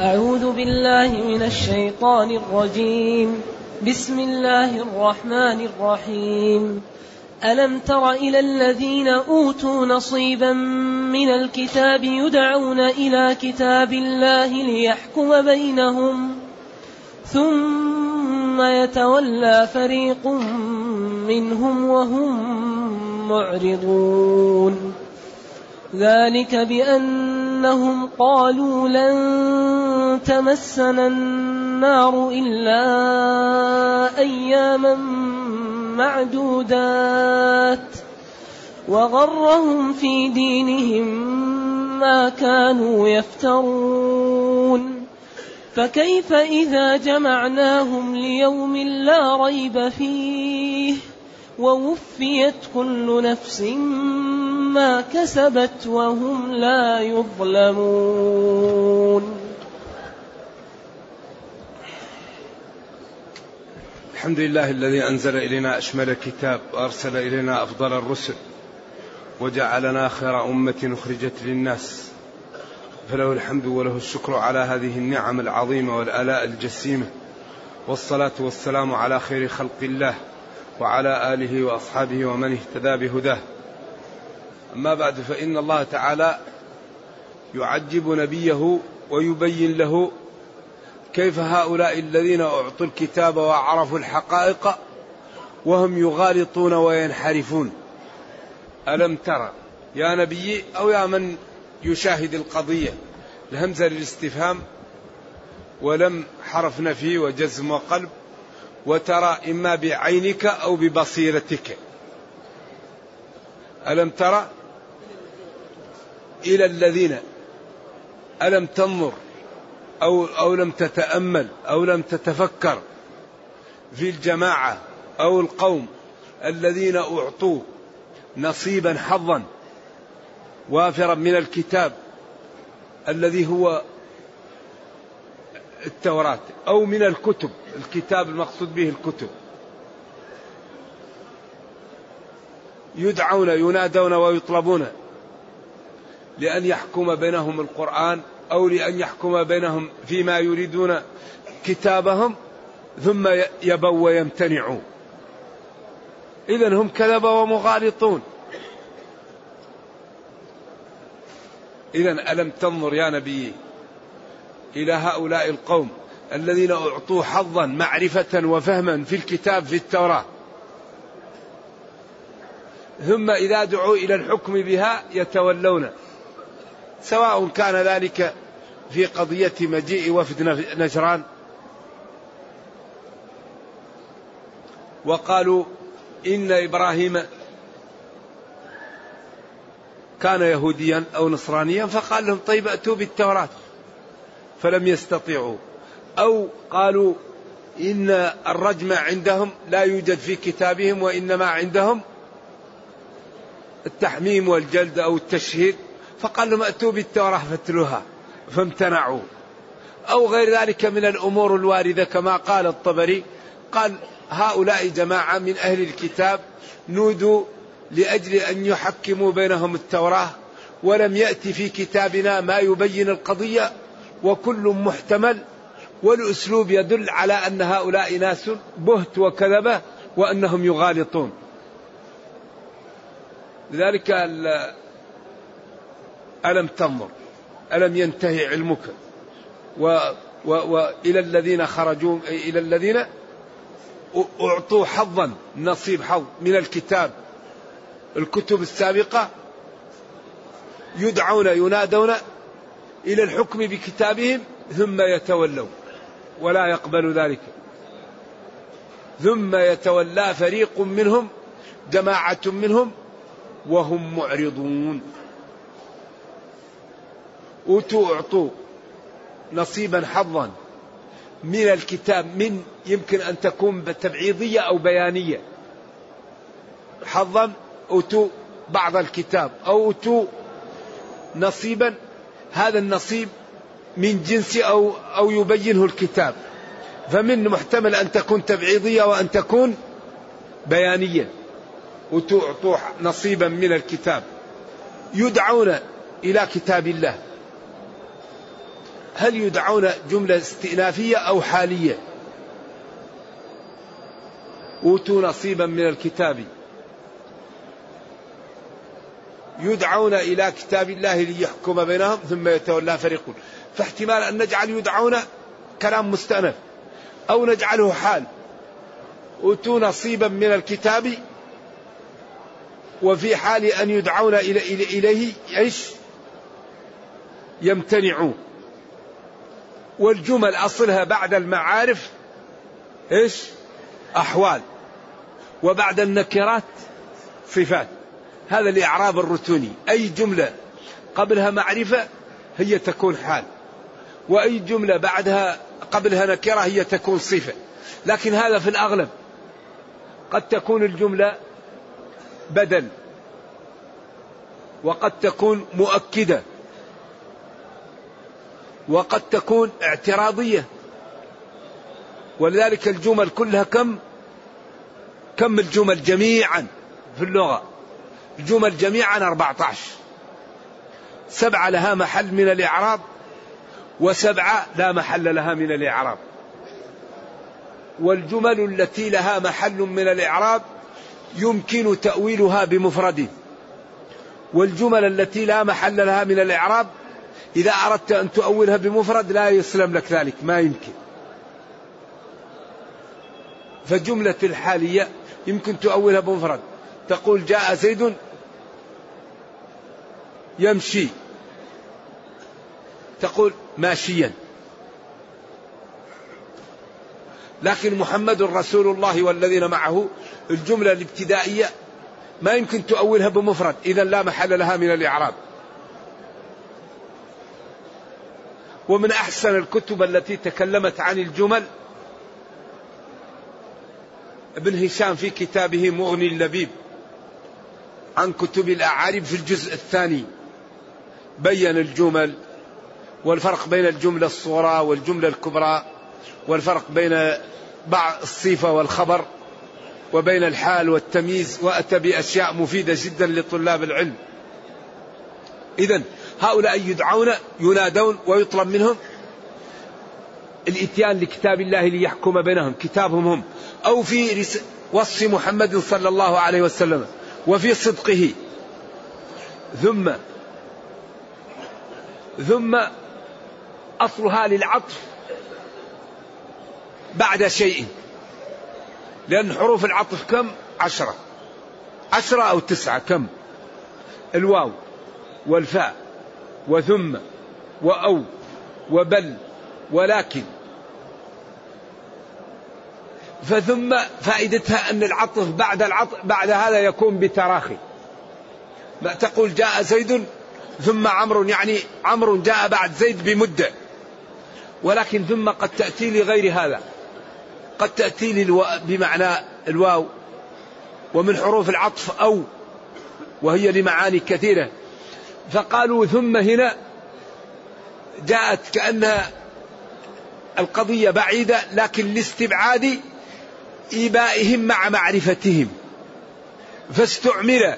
أعوذ بالله من الشيطان الرجيم. بسم الله الرحمن الرحيم. ألم تر إلى الذين أوتوا نصيبا من الكتاب يدعون إلى كتاب الله ليحكم بينهم؟ ثم يتولى فريق منهم وهم معرضون. ذلك بأنهم قالوا لن تمسنا النار إلا أياما معدودات وغرهم في دينهم ما كانوا يفترون فكيف إذا جمعناهم ليوم لا ريب فيه ووفيت كل نفس ما كسبت وهم لا يظلمون. الحمد لله الذي أنزل إلينا أشمل الكتاب وارسل إلينا أفضل الرسل وجعلنا خير أمة أخرجت للناس. فله الحمد وله الشكر على هذه النعم العظيمة والآلاء الجسيمة والصلاة والسلام على خير خلق الله. وعلى آله وأصحابه ومن اهتدى بهداه. أما بعد فإن الله تعالى يعجب نبيه ويبين له كيف هؤلاء الذين أعطوا الكتاب وعرفوا الحقائق وهم يغالطون وينحرفون. ألم ترى يا نبي أو يا من يشاهد القضية؟ الهمزة للاستفهام ولم حرف نفي وجزم وقلب وترى إما بعينك أو ببصيرتك. ألم ترى إلى الذين ألم تنظر أو أو لم تتأمل أو لم تتفكر في الجماعة أو القوم الذين أعطوا نصيبا حظا وافرا من الكتاب الذي هو التوراة أو من الكتب الكتاب المقصود به الكتب. يدعون ينادون ويطلبون لأن يحكم بينهم القرآن أو لأن يحكم بينهم فيما يريدون كتابهم ثم يبوا ويمتنعوا إذا هم كذبة ومغالطون. إذا ألم تنظر يا نبي إلى هؤلاء القوم الذين أعطوا حظا معرفة وفهما في الكتاب في التوراة. ثم إذا دعوا إلى الحكم بها يتولون. سواء كان ذلك في قضية مجيء وفد نجران. وقالوا إن إبراهيم كان يهوديا أو نصرانيا فقال لهم طيب أتوا بالتوراة. فلم يستطيعوا. أو قالوا إن الرجم عندهم لا يوجد في كتابهم وإنما عندهم التحميم والجلد أو التشهيد. فقال لهم أتوا بالتوراة فاتلوها فامتنعوا. أو غير ذلك من الأمور الواردة كما قال الطبري. قال هؤلاء جماعة من أهل الكتاب نودوا لأجل أن يحكموا بينهم التوراة ولم يأتي في كتابنا ما يبين القضية وكل محتمل والأسلوب يدل على أن هؤلاء ناس بهت وكذبة وأنهم يغالطون. لذلك ألم تنظر ألم ينتهي علمك؟ و و وإلى الذين خرجوا إلى الذين أعطوا حظا نصيب حظ من الكتاب. الكتب السابقة يدعون ينادون إلى الحكم بكتابهم ثم يتولوا ولا يقبل ذلك. ثم يتولى فريق منهم جماعة منهم وهم معرضون. أوتوا أعطوا نصيبا حظا من الكتاب من يمكن أن تكون تبعيضية أو بيانية. حظا أوتوا بعض الكتاب أو أوتوا نصيبا هذا النصيب من جنس أو أو يبينه الكتاب. فمن محتمل أن تكون تبعيضية وأن تكون بيانية وتعطوا نصيبا من الكتاب. يدعون إلى كتاب الله. هل يدعون جملة استئنافية أو حالية؟ أوتوا نصيبا من الكتاب. يدعون إلى كتاب الله ليحكم بينهم ثم يتولى فريق فاحتمال أن نجعل يدعون كلام مستأنف أو نجعله حال. أوتوا نصيبا من الكتاب وفي حال أن يدعون إليه إيش؟ يمتنعون والجمل أصلها بعد المعارف إيش؟ أحوال. وبعد النكرات صفات. هذا الإعراب الرتوني. أي جملة قبلها معرفة هي تكون حال. وأي جملة بعدها قبلها نكرة هي تكون صفة. لكن هذا في الأغلب قد تكون الجملة بدل. وقد تكون مؤكدة. وقد تكون اعتراضية. ولذلك الجمل كلها كم؟ كم الجمل؟ جميعا في اللغة. الجمل جميعا 14 سبعة لها محل من الإعراب وسبعة لا محل لها من الإعراب. والجمل التي لها محل من الإعراب يمكن تأويلها بمفرد والجمل التي لا محل لها من الإعراب إذا أردت أن تؤولها بمفرد لا يسلم لك ذلك ما يمكن. فجملة الحالية يمكن تؤولها بمفرد. تقول جاء زيد يمشي. تقول ماشيا. لكن محمد رسول الله والذين معه الجملة الابتدائية ما يمكن تؤولها بمفرد. إذا لا محل لها من الإعراب. ومن أحسن الكتب التي تكلمت عن الجمل ابن هشام في كتابه مغني اللبيب. عن كتب الأعارب في الجزء الثاني. بين الجمل والفرق بين الجملة الصغرى والجملة الكبرى والفرق بين بعض الصفة والخبر وبين الحال والتمييز وأتى بأشياء مفيدة جدا لطلاب العلم. إذا هؤلاء يدعون ينادون ويطلب منهم الإتيان لكتاب الله ليحكم بينهم كتابهم هم أو في وصف محمد صلى الله عليه وسلم. وفي صدقه. ثم ثم أصلها للعطف بعد شيء. لأن حروف العطف كم؟ عشرة. عشرة أو تسعة كم؟ الواو والفاء وثم وأو وبل ولكن. فثم فائدتها أن العطف بعد العطف بعد هذا يكون بتراخي. ما تقول جاء زيد ثم عمرو يعني عمرو جاء بعد زيد بمدة. ولكن ثم قد تأتي لغير هذا. قد تأتي للو... بمعنى الواو. ومن حروف العطف أو. وهي لمعاني كثيرة. فقالوا ثم هنا جاءت كأنها القضية بعيدة لكن لاستبعاد إيبائهم مع معرفتهم. فاستعمل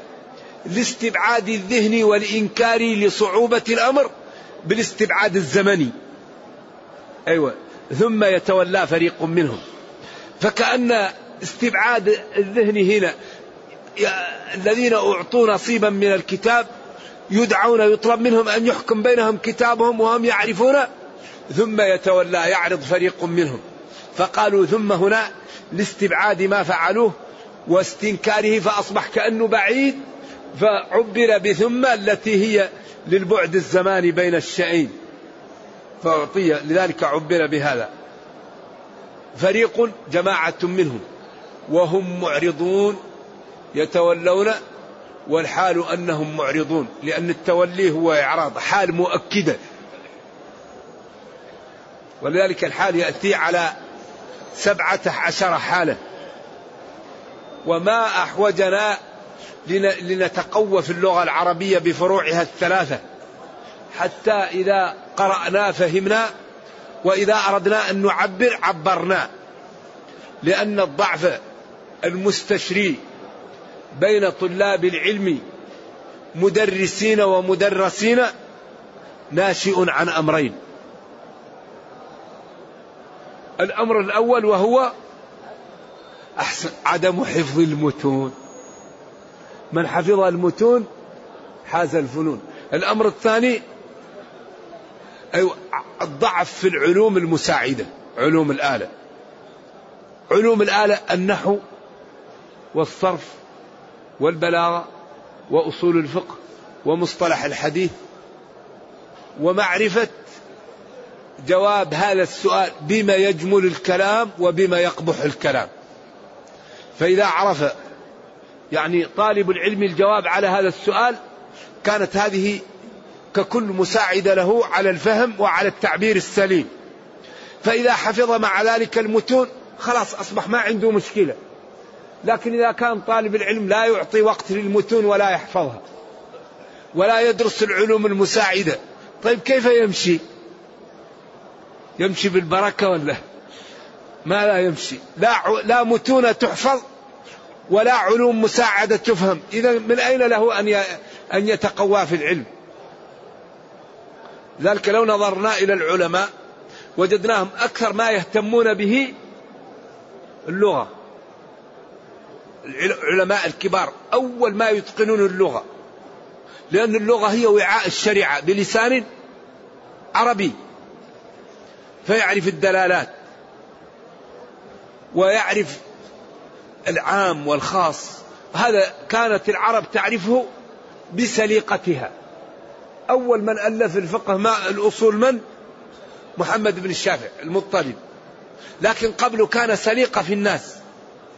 لاستبعاد الذهن والإنكار لصعوبة الأمر بالاستبعاد الزمني. أيوة. ثم يتولى فريق منهم. فكأن استبعاد الذهن هنا الذين أعطوا نصيبا من الكتاب يدعون يطلب منهم أن يحكم بينهم كتابهم وهم يعرفون ثم يتولى يعرض فريق منهم. فقالوا ثم هنا لاستبعاد ما فعلوه واستنكاره فأصبح كأنه بعيد فعبر بثم التي هي للبعد الزماني بين الشيئين فأعطي لذلك عبر بهذا. فريق جماعة منهم وهم معرضون يتولون والحال أنهم معرضون لأن التولي هو إعراض حال مؤكدة. ولذلك الحال يأتي على سبعة عشر حالة. وما أحوجنا لنتقوى في اللغة العربية بفروعها الثلاثة. حتى إذا قرأنا فهمنا وإذا أردنا أن نعبر عبرنا. لأن الضعف المستشري بين طلاب العلم مدرسين ومدرسين ناشئ عن أمرين. الأمر الأول وهو أحسن عدم حفظ المتون. من حفظ المتون حاز الفنون. الأمر الثاني أيوة الضعف في العلوم المساعدة علوم الآلة. علوم الآلة النحو والصرف والبلاغة وأصول الفقه ومصطلح الحديث ومعرفة جواب هذا السؤال بما يجمل الكلام وبما يقبح الكلام. فإذا عرف يعني طالب العلم الجواب على هذا السؤال كانت هذه ككل مساعدة له على الفهم وعلى التعبير السليم. فإذا حفظ مع ذلك المتون خلاص أصبح ما عنده مشكلة. لكن إذا كان طالب العلم لا يعطي وقت للمتون ولا يحفظها ولا يدرس العلوم المساعدة طيب كيف يمشي؟ يمشي بالبركة ولا ما لا يمشي. لا, لا متون تحفظ ولا علوم مساعدة تفهم. إذا من أين له أن أن يتقوى في العلم؟ ذلك لو نظرنا إلى العلماء وجدناهم أكثر ما يهتمون به اللغة. العلماء الكبار أول ما يتقنون اللغة. لأن اللغة هي وعاء الشريعة بلسان عربي. فيعرف الدلالات ويعرف العام والخاص. هذا كانت العرب تعرفه بسليقتها. أول من ألف الفقه ما الأصول من؟ محمد بن الشافع المطلب. لكن قبله كان سليقة في الناس.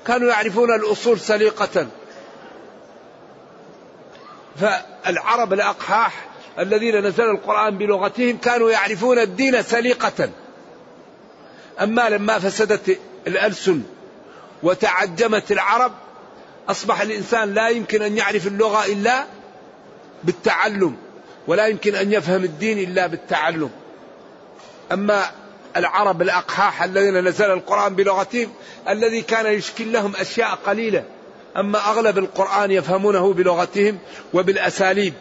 كانوا يعرفون الأصول سليقة. فالعرب الأقحاح الذين نزل القرآن بلغتهم كانوا يعرفون الدين سليقة. أما لما فسدت الألسن وتعجمت العرب أصبح الإنسان لا يمكن أن يعرف اللغة إلا بالتعلم ولا يمكن أن يفهم الدين إلا بالتعلم. أما العرب الأقحاح الذين نزل القرآن بلغتهم الذي كان يشكل لهم أشياء قليلة أما أغلب القرآن يفهمونه بلغتهم وبالأساليب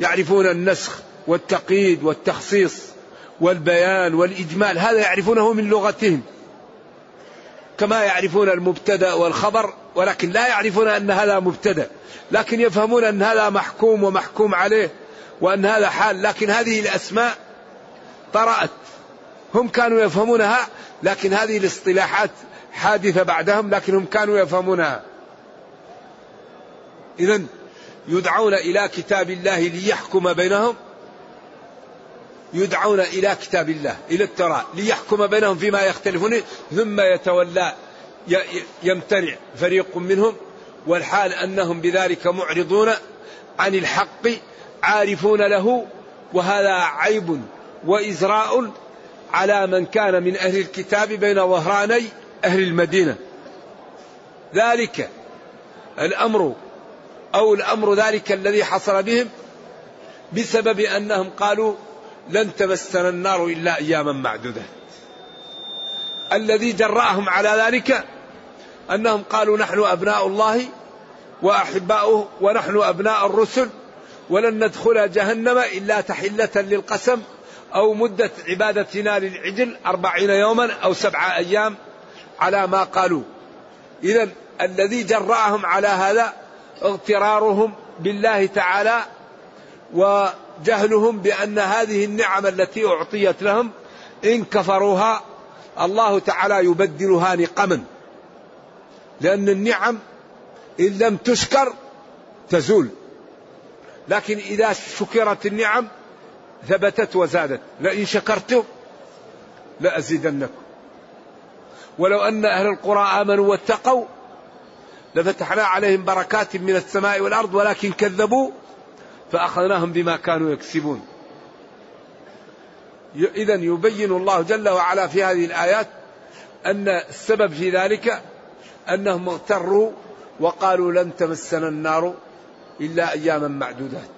يعرفون النسخ والتقييد والتخصيص. والبيان والإجمال. هذا يعرفونه من لغتهم. كما يعرفون المبتدأ والخبر ولكن لا يعرفون أن هذا مبتدأ. لكن يفهمون أن هذا محكوم ومحكوم عليه وأن هذا حال. لكن هذه الأسماء طرأت. هم كانوا يفهمونها لكن هذه الاصطلاحات حادثة بعدهم لكنهم كانوا يفهمونها. اذا يدعون إلى كتاب الله ليحكم بينهم. يدعون إلى كتاب الله إلى التوراة ليحكم بينهم فيما يختلفون ثم يتولى يمتنع فريق منهم والحال أنهم بذلك معرضون عن الحق عارفون له وهذا عيب وإزراء على من كان من أهل الكتاب بين ظهراني أهل المدينة. ذلك الأمر أو الأمر ذلك الذي حصل بهم بسبب أنهم قالوا لن تمسنا النار إلا أياما معدودة. الذي جرأهم على ذلك أنهم قالوا نحن أبناء الله وأحباؤه ونحن أبناء الرسل ولن ندخل جهنم إلا تحلة للقسم أو مدة عبادتنا للعجل أربعين يوما أو سبعة أيام على ما قالوا. إذا الذي جرأهم على هذا اغترارهم بالله تعالى وجهلهم بأن هذه النعم التي أعطيت لهم إن كفروها الله تعالى يبدلها نقما. لأن النعم إن لم تشكر تزول. لكن إذا شكرت النعم ثبتت وزادت. لئن شكرتم لأزيدنكم. ولو أن أهل القرى آمنوا واتقوا لفتحنا عليهم بركات من السماء والأرض ولكن كذبوا فأخذناهم بما كانوا يكسبون. إذا يبين الله جل وعلا في هذه الآيات أن السبب في ذلك أنهم اغتروا وقالوا لن تمسنا النار إلا أياما معدودات.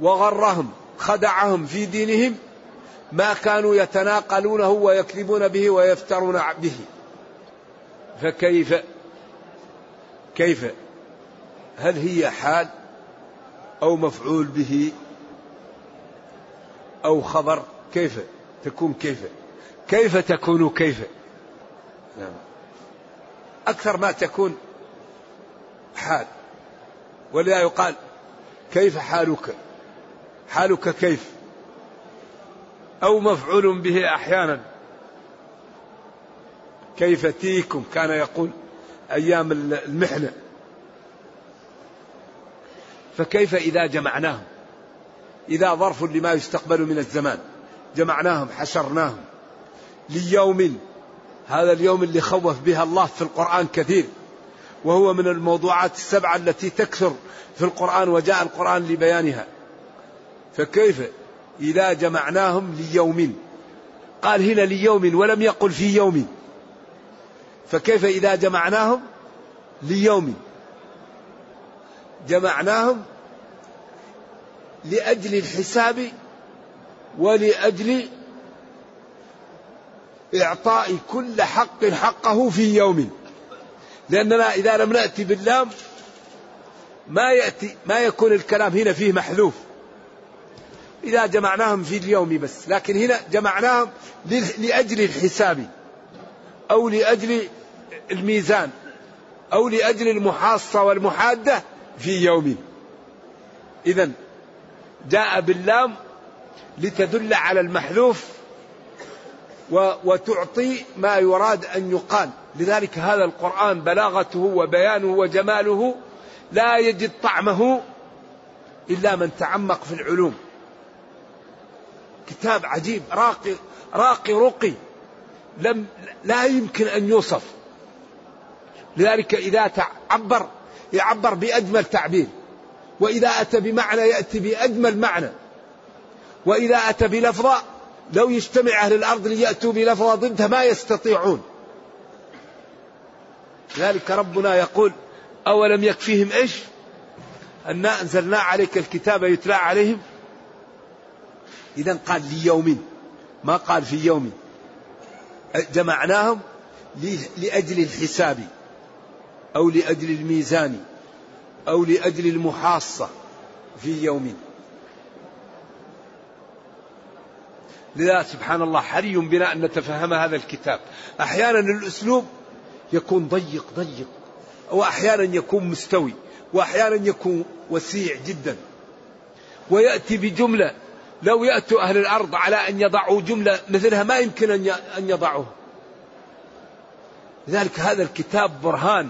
وغرهم خدعهم في دينهم ما كانوا يتناقلونه ويكذبون به ويفترون به. فكيف؟ كيف؟ هل هي حال؟ أو مفعول به أو خبر كيف؟ تكون كيف؟ كيف تكون كيف؟ نعم. أكثر ما تكون حال. ولذا يقال كيف حالك؟ حالك كيف؟ أو مفعول به أحيانا. كيف تيكم؟ كان يقول أيام المحنة. فكيف إذا جمعناهم؟ إذا ظرف لما يستقبل من الزمان. جمعناهم حشرناهم. ليوم هذا اليوم اللي خوف بها الله في القرآن كثير. وهو من الموضوعات السبعة التي تكثر في القرآن وجاء القرآن لبيانها. فكيف إذا جمعناهم ليوم؟ قال هنا ليوم ولم يقل في يوم. فكيف إذا جمعناهم؟ ليوم. جمعناهم لأجل الحساب ولأجل إعطاء كل حق حقه في يوم. لأننا إذا لم نأتي باللام ما يأتي ما يكون الكلام هنا فيه محذوف. إذا جمعناهم في اليوم بس لكن هنا جمعناهم لأجل الحساب أو لأجل الميزان أو لأجل المحاصة والمحادة في يوم. إذا جاء باللام لتدل على المحذوف وتعطي ما يراد أن يقال. لذلك هذا القرآن بلاغته وبيانه وجماله لا يجد طعمه إلا من تعمق في العلوم. كتاب عجيب راقي راقي رقي لم لا يمكن أن يوصف. لذلك إذا تعبر يعبر بأجمل تعبير. وإذا أتى بمعنى يأتي بأجمل معنى. وإذا أتى بلفظة لو يجتمع أهل الأرض ليأتوا بلفظة ضدها ما يستطيعون. ذلك ربنا يقول أولم يكفيهم إيش؟ أنا أنزلنا عليك الكتاب يتلى عليهم. إذا قال ليوم ما قال في يوم. جمعناهم لأجل الحساب أو لأجل الميزان. أو لأجل المحاصة في يوم. لذا سبحان الله حري بنا أن نتفهم هذا الكتاب. أحيانا الأسلوب يكون ضيق ضيق. وأحيانا يكون مستوي. وأحيانا يكون وسيع جدا. ويأتي بجملة لو يأتوا أهل الأرض على أن يضعوا جملة مثلها ما يمكن أن يضعوها. لذلك هذا الكتاب برهان.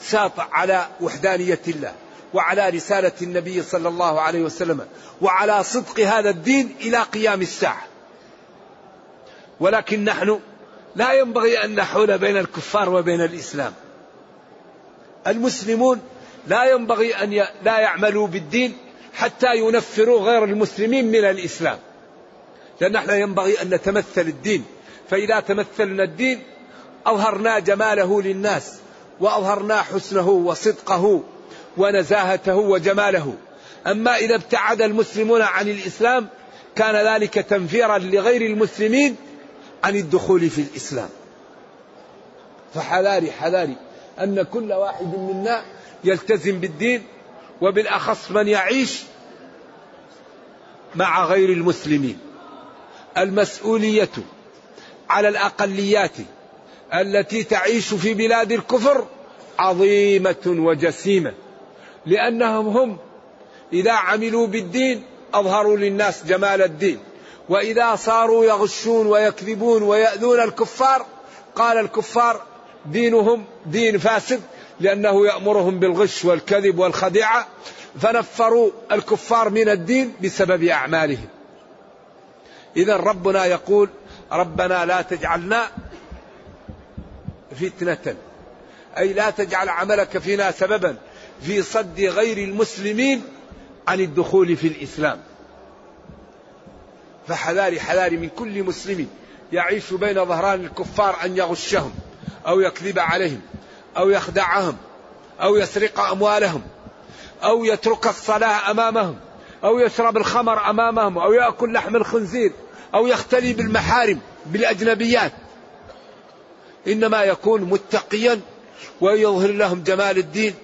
ساطع على وحدانية الله وعلى رسالة النبي صلى الله عليه وسلم وعلى صدق هذا الدين إلى قيام الساعة. ولكن نحن لا ينبغي أن نحول بين الكفار وبين الإسلام. المسلمون لا ينبغي أن ي... لا يعملوا بالدين حتى ينفروا غير المسلمين من الإسلام. لأن إحنا ينبغي أن نتمثل الدين. فإذا تمثلنا الدين أظهرنا جماله للناس. وأظهرنا حسنه وصدقه ونزاهته وجماله. أما إذا ابتعد المسلمون عن الإسلام كان ذلك تنفيرا لغير المسلمين عن الدخول في الإسلام. فحذاري حذاري أن كل واحد منا يلتزم بالدين وبالأخص من يعيش مع غير المسلمين. المسؤولية على الأقليات التي تعيش في بلاد الكفر عظيمة وجسيمة لأنهم هم إذا عملوا بالدين أظهروا للناس جمال الدين وإذا صاروا يغشون ويكذبون ويأذون الكفار قال الكفار دينهم دين فاسد لأنه يأمرهم بالغش والكذب والخديعة فنفروا الكفار من الدين بسبب أعمالهم. إذا ربنا يقول ربنا لا تجعلنا فتنة. أي لا تجعل عملك فينا سببا في صد غير المسلمين عن الدخول في الإسلام. فحذاري حذاري من كل مسلم يعيش بين ظهران الكفار أن يغشهم أو يكذب عليهم أو يخدعهم أو يسرق أموالهم أو يترك الصلاة أمامهم أو يشرب الخمر أمامهم أو يأكل لحم الخنزير أو يختلي بالمحارم بالأجنبيات. إنما يكون متقيا ويظهر لهم جمال الدين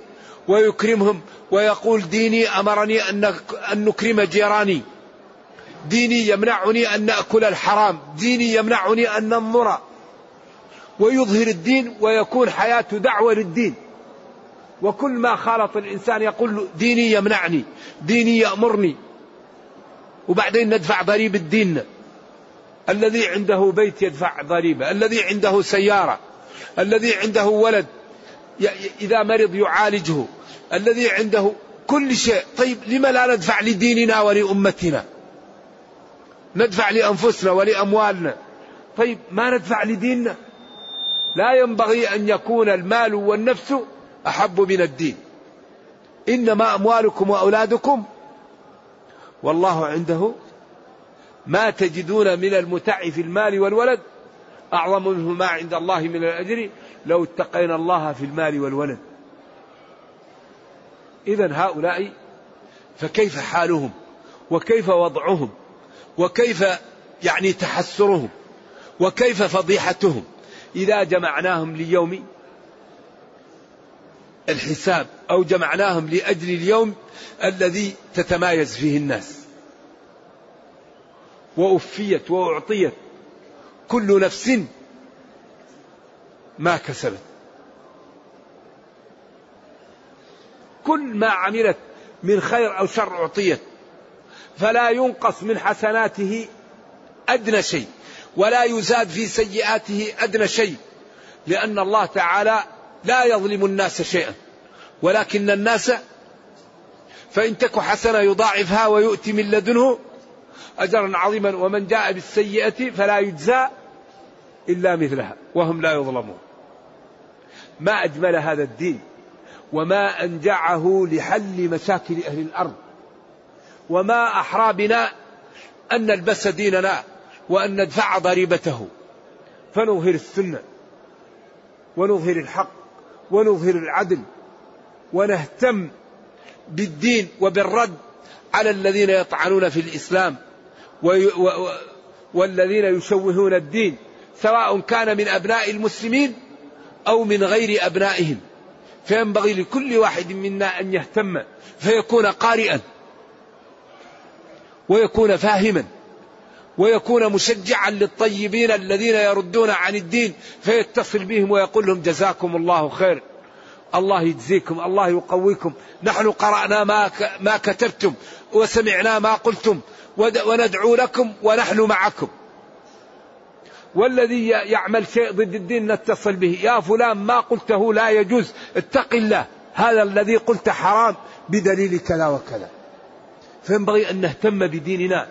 ويكرمهم ويقول ديني أمرني أن نكرم جيراني. ديني يمنعني أن نأكل الحرام. ديني يمنعني أن ننظر. ويظهر الدين ويكون حياته دعوة للدين. وكل ما خالط الإنسان يقول ديني يمنعني ديني يأمرني. وبعدين ندفع ضريبة ديننا الذي عنده بيت يدفع ضريبة الذي عنده سيارة الذي عنده ولد إذا مرض يعالجه الذي عنده كل شيء. طيب لما لا ندفع لديننا ولأمتنا؟ ندفع لأنفسنا ولأموالنا. طيب ما ندفع لديننا؟ لا ينبغي أن يكون المال والنفس أحب من الدين. إنما أموالكم وأولادكم والله عنده ما تجدون من المتع في المال والولد أعظم منه ما عند الله من الأجر. لو اتقينا الله في المال والولد. إذا هؤلاء فكيف حالهم؟ وكيف وضعهم؟ وكيف يعني تحسرهم؟ وكيف فضيحتهم؟ إذا جمعناهم ليوم الحساب أو جمعناهم لأجل اليوم الذي تتمايز فيه الناس. وأفيت وأعطيت كل نفس ما كسبت. كل ما عملت من خير أو شر أعطيت. فلا ينقص من حسناته أدنى شيء ولا يزاد في سيئاته أدنى شيء لأن الله تعالى لا يظلم الناس شيئا. ولكن الناس فإن تك حسنة يضاعفها ويؤتي من لدنه أجرا عظيما ومن جاء بالسيئة فلا يجزى إلا مثلها وهم لا يظلمون. ما أجمل هذا الدين وما أنجعه لحل مشاكل أهل الأرض وما أحرى بنا أن نلبس ديننا وأن ندفع ضريبته. فنظهر السنة ونظهر الحق ونظهر العدل ونهتم بالدين وبالرد على الذين يطعنون في الإسلام والذين يشوهون الدين سواء كان من أبناء المسلمين أو من غير أبنائهم. فينبغي لكل واحد منا أن يهتم فيكون قارئا ويكون فاهما ويكون مشجعا للطيبين الذين يردون عن الدين فيتصل بهم ويقول لهم جزاكم الله خير. الله يجزيكم الله يقويكم. نحن قرأنا ما ما كتبتم. وسمعنا ما قلتم وندعو لكم ونحن معكم. والذي يعمل شيء ضد الدين نتصل به. يا فلان ما قلته لا يجوز. اتق الله. هذا الذي قلت حرام بدليل كذا وكذا. فينبغي أن نهتم بديننا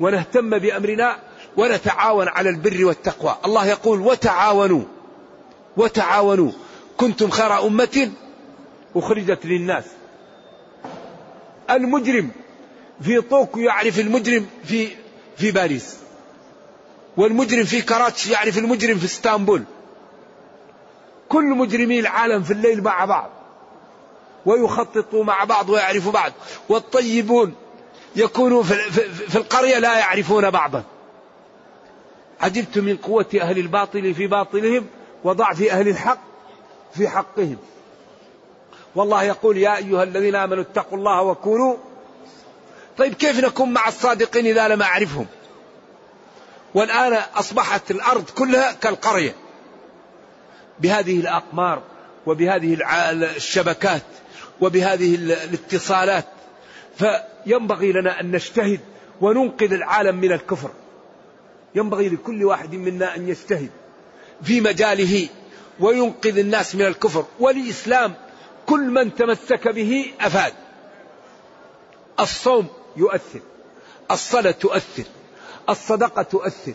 ونهتم بأمرنا ونتعاون على البر والتقوى. الله يقول وتعاونوا. وتعاونوا. كنتم خير أمة أخرجت للناس. المجرم في طوكيو يعرف المجرم في في باريس والمجرم في كراتش يعرف المجرم في إسطنبول. كل مجرمي العالم في الليل مع بعض ويخططوا مع بعض ويعرفوا بعض. والطيبون يكونوا في القرية لا يعرفون بعضا. عجبت من قوة أهل الباطل في باطلهم وضعف أهل الحق في حقهم. والله يقول يا أيها الذين آمنوا اتقوا الله وكونوا طيب كيف نكون مع الصادقين إذا لم أعرفهم؟ والآن أصبحت الأرض كلها كالقرية. بهذه الأقمار وبهذه الشبكات وبهذه الاتصالات فينبغي لنا أن نجتهد وننقذ العالم من الكفر. ينبغي لكل واحد منا أن يجتهد في مجاله وينقذ الناس من الكفر. والإسلام كل من تمسك به أفاد. الصوم يؤثر. الصلاة تؤثر. الصدقة تؤثر.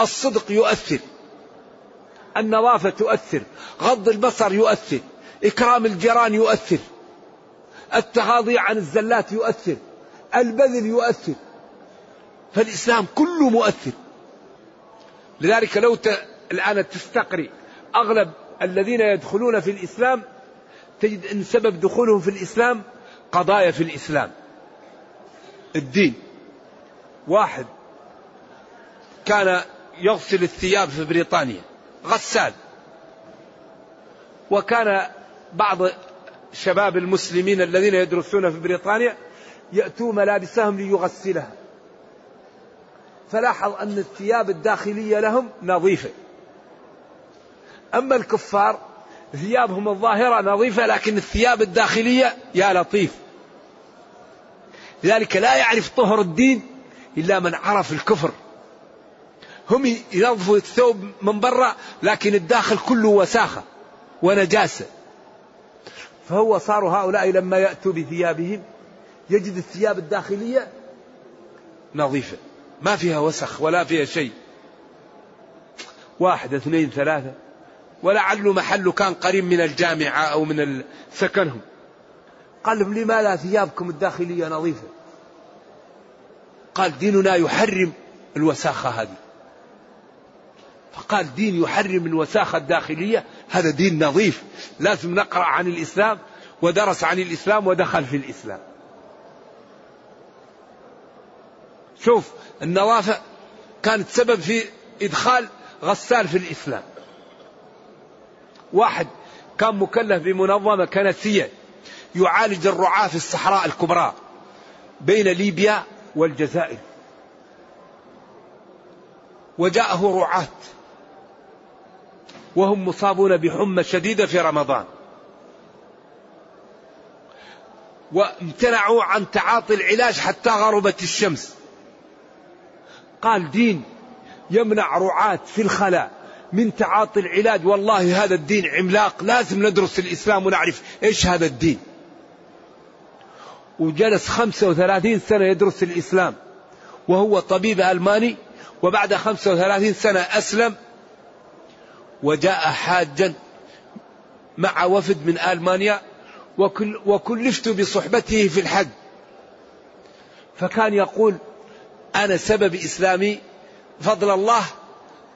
الصدق يؤثر. النظافة تؤثر. غض البصر يؤثر. إكرام الجيران يؤثر. التغاضي عن الزلات يؤثر. البذل يؤثر. فالإسلام كله مؤثر. لذلك لو ت... الآن تستقري أغلب الذين يدخلون في الإسلام تجد أن سبب دخولهم في الإسلام قضايا في الإسلام. الدين. واحد كان يغسل الثياب في بريطانيا غسال. وكان بعض شباب المسلمين الذين يدرسون في بريطانيا يأتوا ملابسهم ليغسلها. فلاحظ أن الثياب الداخلية لهم نظيفة. أما الكفار ثيابهم الظاهرة نظيفة لكن الثياب الداخلية يا لطيف. لذلك لا يعرف طهر الدين إلا من عرف الكفر. هم ينظفوا الثوب من برا لكن الداخل كله وساخة ونجاسة. فهو صاروا هؤلاء لما يأتوا بثيابهم يجد الثياب الداخلية نظيفة ما فيها وسخ ولا فيها شيء. واحد اثنين ثلاثة. ولعله محله كان قريب من الجامعة أو من سكنهم. قال لهم لماذا ثيابكم الداخلية نظيفة؟ قال ديننا يحرم الوساخة هذه. فقال دين يحرم الوساخة الداخلية هذا دين نظيف. لازم نقرأ عن الإسلام ودرس عن الإسلام ودخل في الإسلام. شوف النظافة كانت سبب في إدخال غسال في الإسلام. واحد كان مكلف بمنظمة كنسية يعالج الرعاة في الصحراء الكبرى بين ليبيا والجزائر. وجاءه رعاة. وهم مصابون بحمى شديدة في رمضان. وامتنعوا عن تعاطي العلاج حتى غربت الشمس. قال دين يمنع رعاة في الخلاء من تعاطي العلاج. والله هذا الدين عملاق. لازم ندرس الإسلام ونعرف إيش هذا الدين. وجلس 35 سنة يدرس الإسلام. وهو طبيب ألماني وبعد 35 سنة أسلم وجاء حاجا مع وفد من ألمانيا وكل وكلفت بصحبته في الحج. فكان يقول أنا سبب إسلامي فضل الله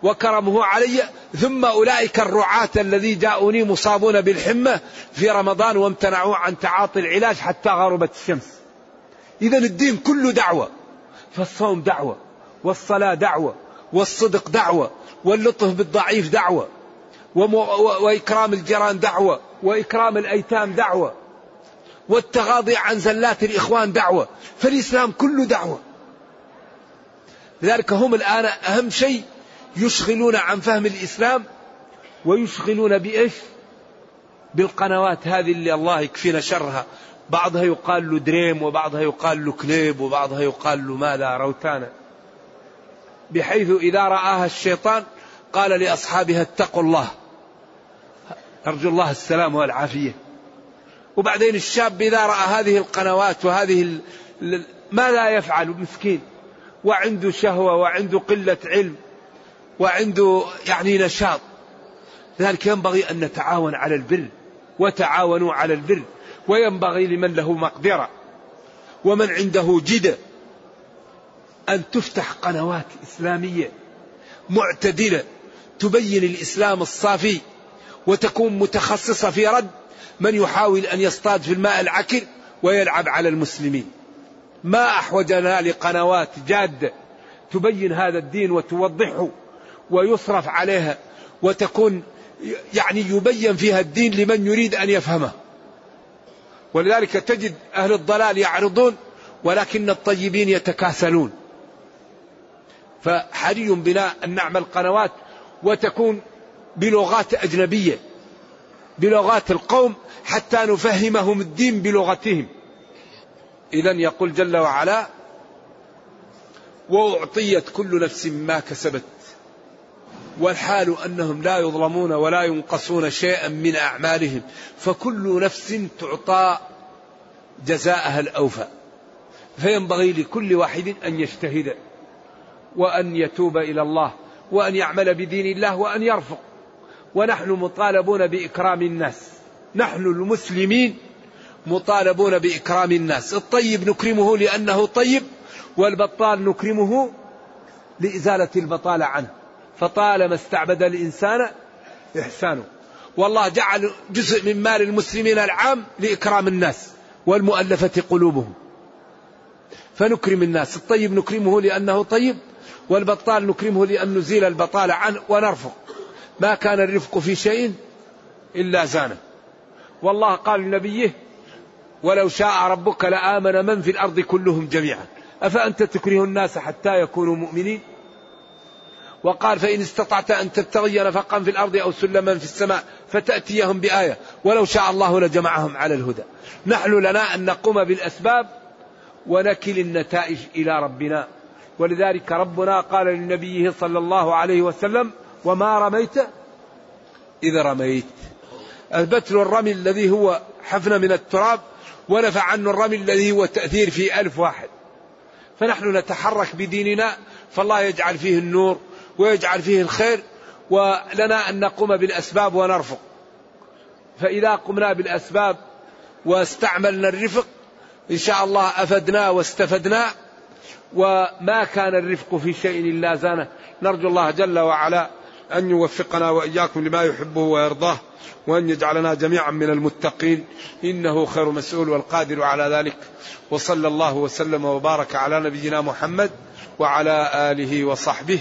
وكرمه علي ثم أولئك الرعاة الذي جاءوني مصابون بالحمة في رمضان وامتنعوا عن تعاطي العلاج حتى غربت الشمس. إذا الدين كله دعوة فالصوم دعوة والصلاة دعوة والصدق دعوة واللطف بالضعيف دعوة وإكرام الجيران دعوة وإكرام الأيتام دعوة والتغاضي عن زلات الإخوان دعوة. فالإسلام كله دعوة. لذلك هم الآن أهم شيء يشغلون عن فهم الإسلام ويشغلون بإيش؟ بالقنوات هذه اللي الله يكفينا شرها. بعضها يقال له دريم وبعضها يقال له كليب وبعضها يقال له ماذا؟ روتانا. بحيث إذا رآها الشيطان قال لأصحابها اتقوا الله. أرجو الله السلام والعافية. وبعدين الشاب إذا رأى هذه القنوات وهذه ماذا يفعل؟ مسكين. وعنده شهوة وعنده قلة علم. وعنده يعني نشاط. لذلك ينبغي أن نتعاون على البر وتعاونوا على البر وينبغي لمن له مقدرة ومن عنده جدة أن تفتح قنوات إسلامية معتدلة تبين الإسلام الصافي وتكون متخصصة في رد من يحاول أن يصطاد في الماء العكر ويلعب على المسلمين. ما أحوجنا لقنوات جادة تبين هذا الدين وتوضحه. ويصرف عليها وتكون يعني يبين فيها الدين لمن يريد أن يفهمه. ولذلك تجد أهل الضلال يعرضون ولكن الطيبين يتكاسلون. فحري بنا أن نعمل قنوات وتكون بلغات أجنبية بلغات القوم حتى نفهمهم الدين بلغتهم. إذا يقول جل وعلا وأعطيت كل نفس ما كسبت. والحال أنهم لا يظلمون ولا ينقصون شيئا من أعمالهم فكل نفس تعطى جزاءها الأوفى. فينبغي لكل واحد أن يجتهد وأن يتوب إلى الله وأن يعمل بدين الله وأن يرفق. ونحن مطالبون بإكرام الناس. نحن المسلمين مطالبون بإكرام الناس. الطيب نكرمه لأنه طيب والبطال نكرمه لإزالة البطالة عنه. فطالما استعبد الإنسان إحسانه. والله جعل جزء من مال المسلمين العام لإكرام الناس والمؤلفة قلوبهم. فنكرم الناس. الطيب نكرمه لأنه طيب والبطال نكرمه لأن نزيل البطالة عنه ونرفق. ما كان الرفق في شيء إلا زانه. والله قال لنبيه ولو شاء ربك لآمن من في الأرض كلهم جميعا. أفأنت تكره الناس حتى يكونوا مؤمنين؟ وقال فإن استطعت أن تبتغي نفقا في الأرض أو سلما في السماء فتأتيهم بآية. ولو شاء الله لجمعهم على الهدى. نحن لنا أن نقوم بالأسباب ونكل النتائج إلى ربنا. ولذلك ربنا قال لنبيه صلى الله عليه وسلم وما رميت إذا رميت. البتل الرمي الذي هو حفنة من التراب ونفع عنه الرمي الذي هو تأثير في ألف واحد. فنحن نتحرك بديننا فالله يجعل فيه النور ويجعل فيه الخير ولنا أن نقوم بالأسباب ونرفق. فإذا قمنا بالأسباب واستعملنا الرفق إن شاء الله أفدنا واستفدنا وما كان الرفق في شيء إلا زانه. نرجو الله جل وعلا أن يوفقنا وإياكم لما يحبه ويرضاه وأن يجعلنا جميعا من المتقين. إنه خير مسؤول والقادر على ذلك. وصلى الله وسلم وبارك على نبينا محمد وعلى آله وصحبه.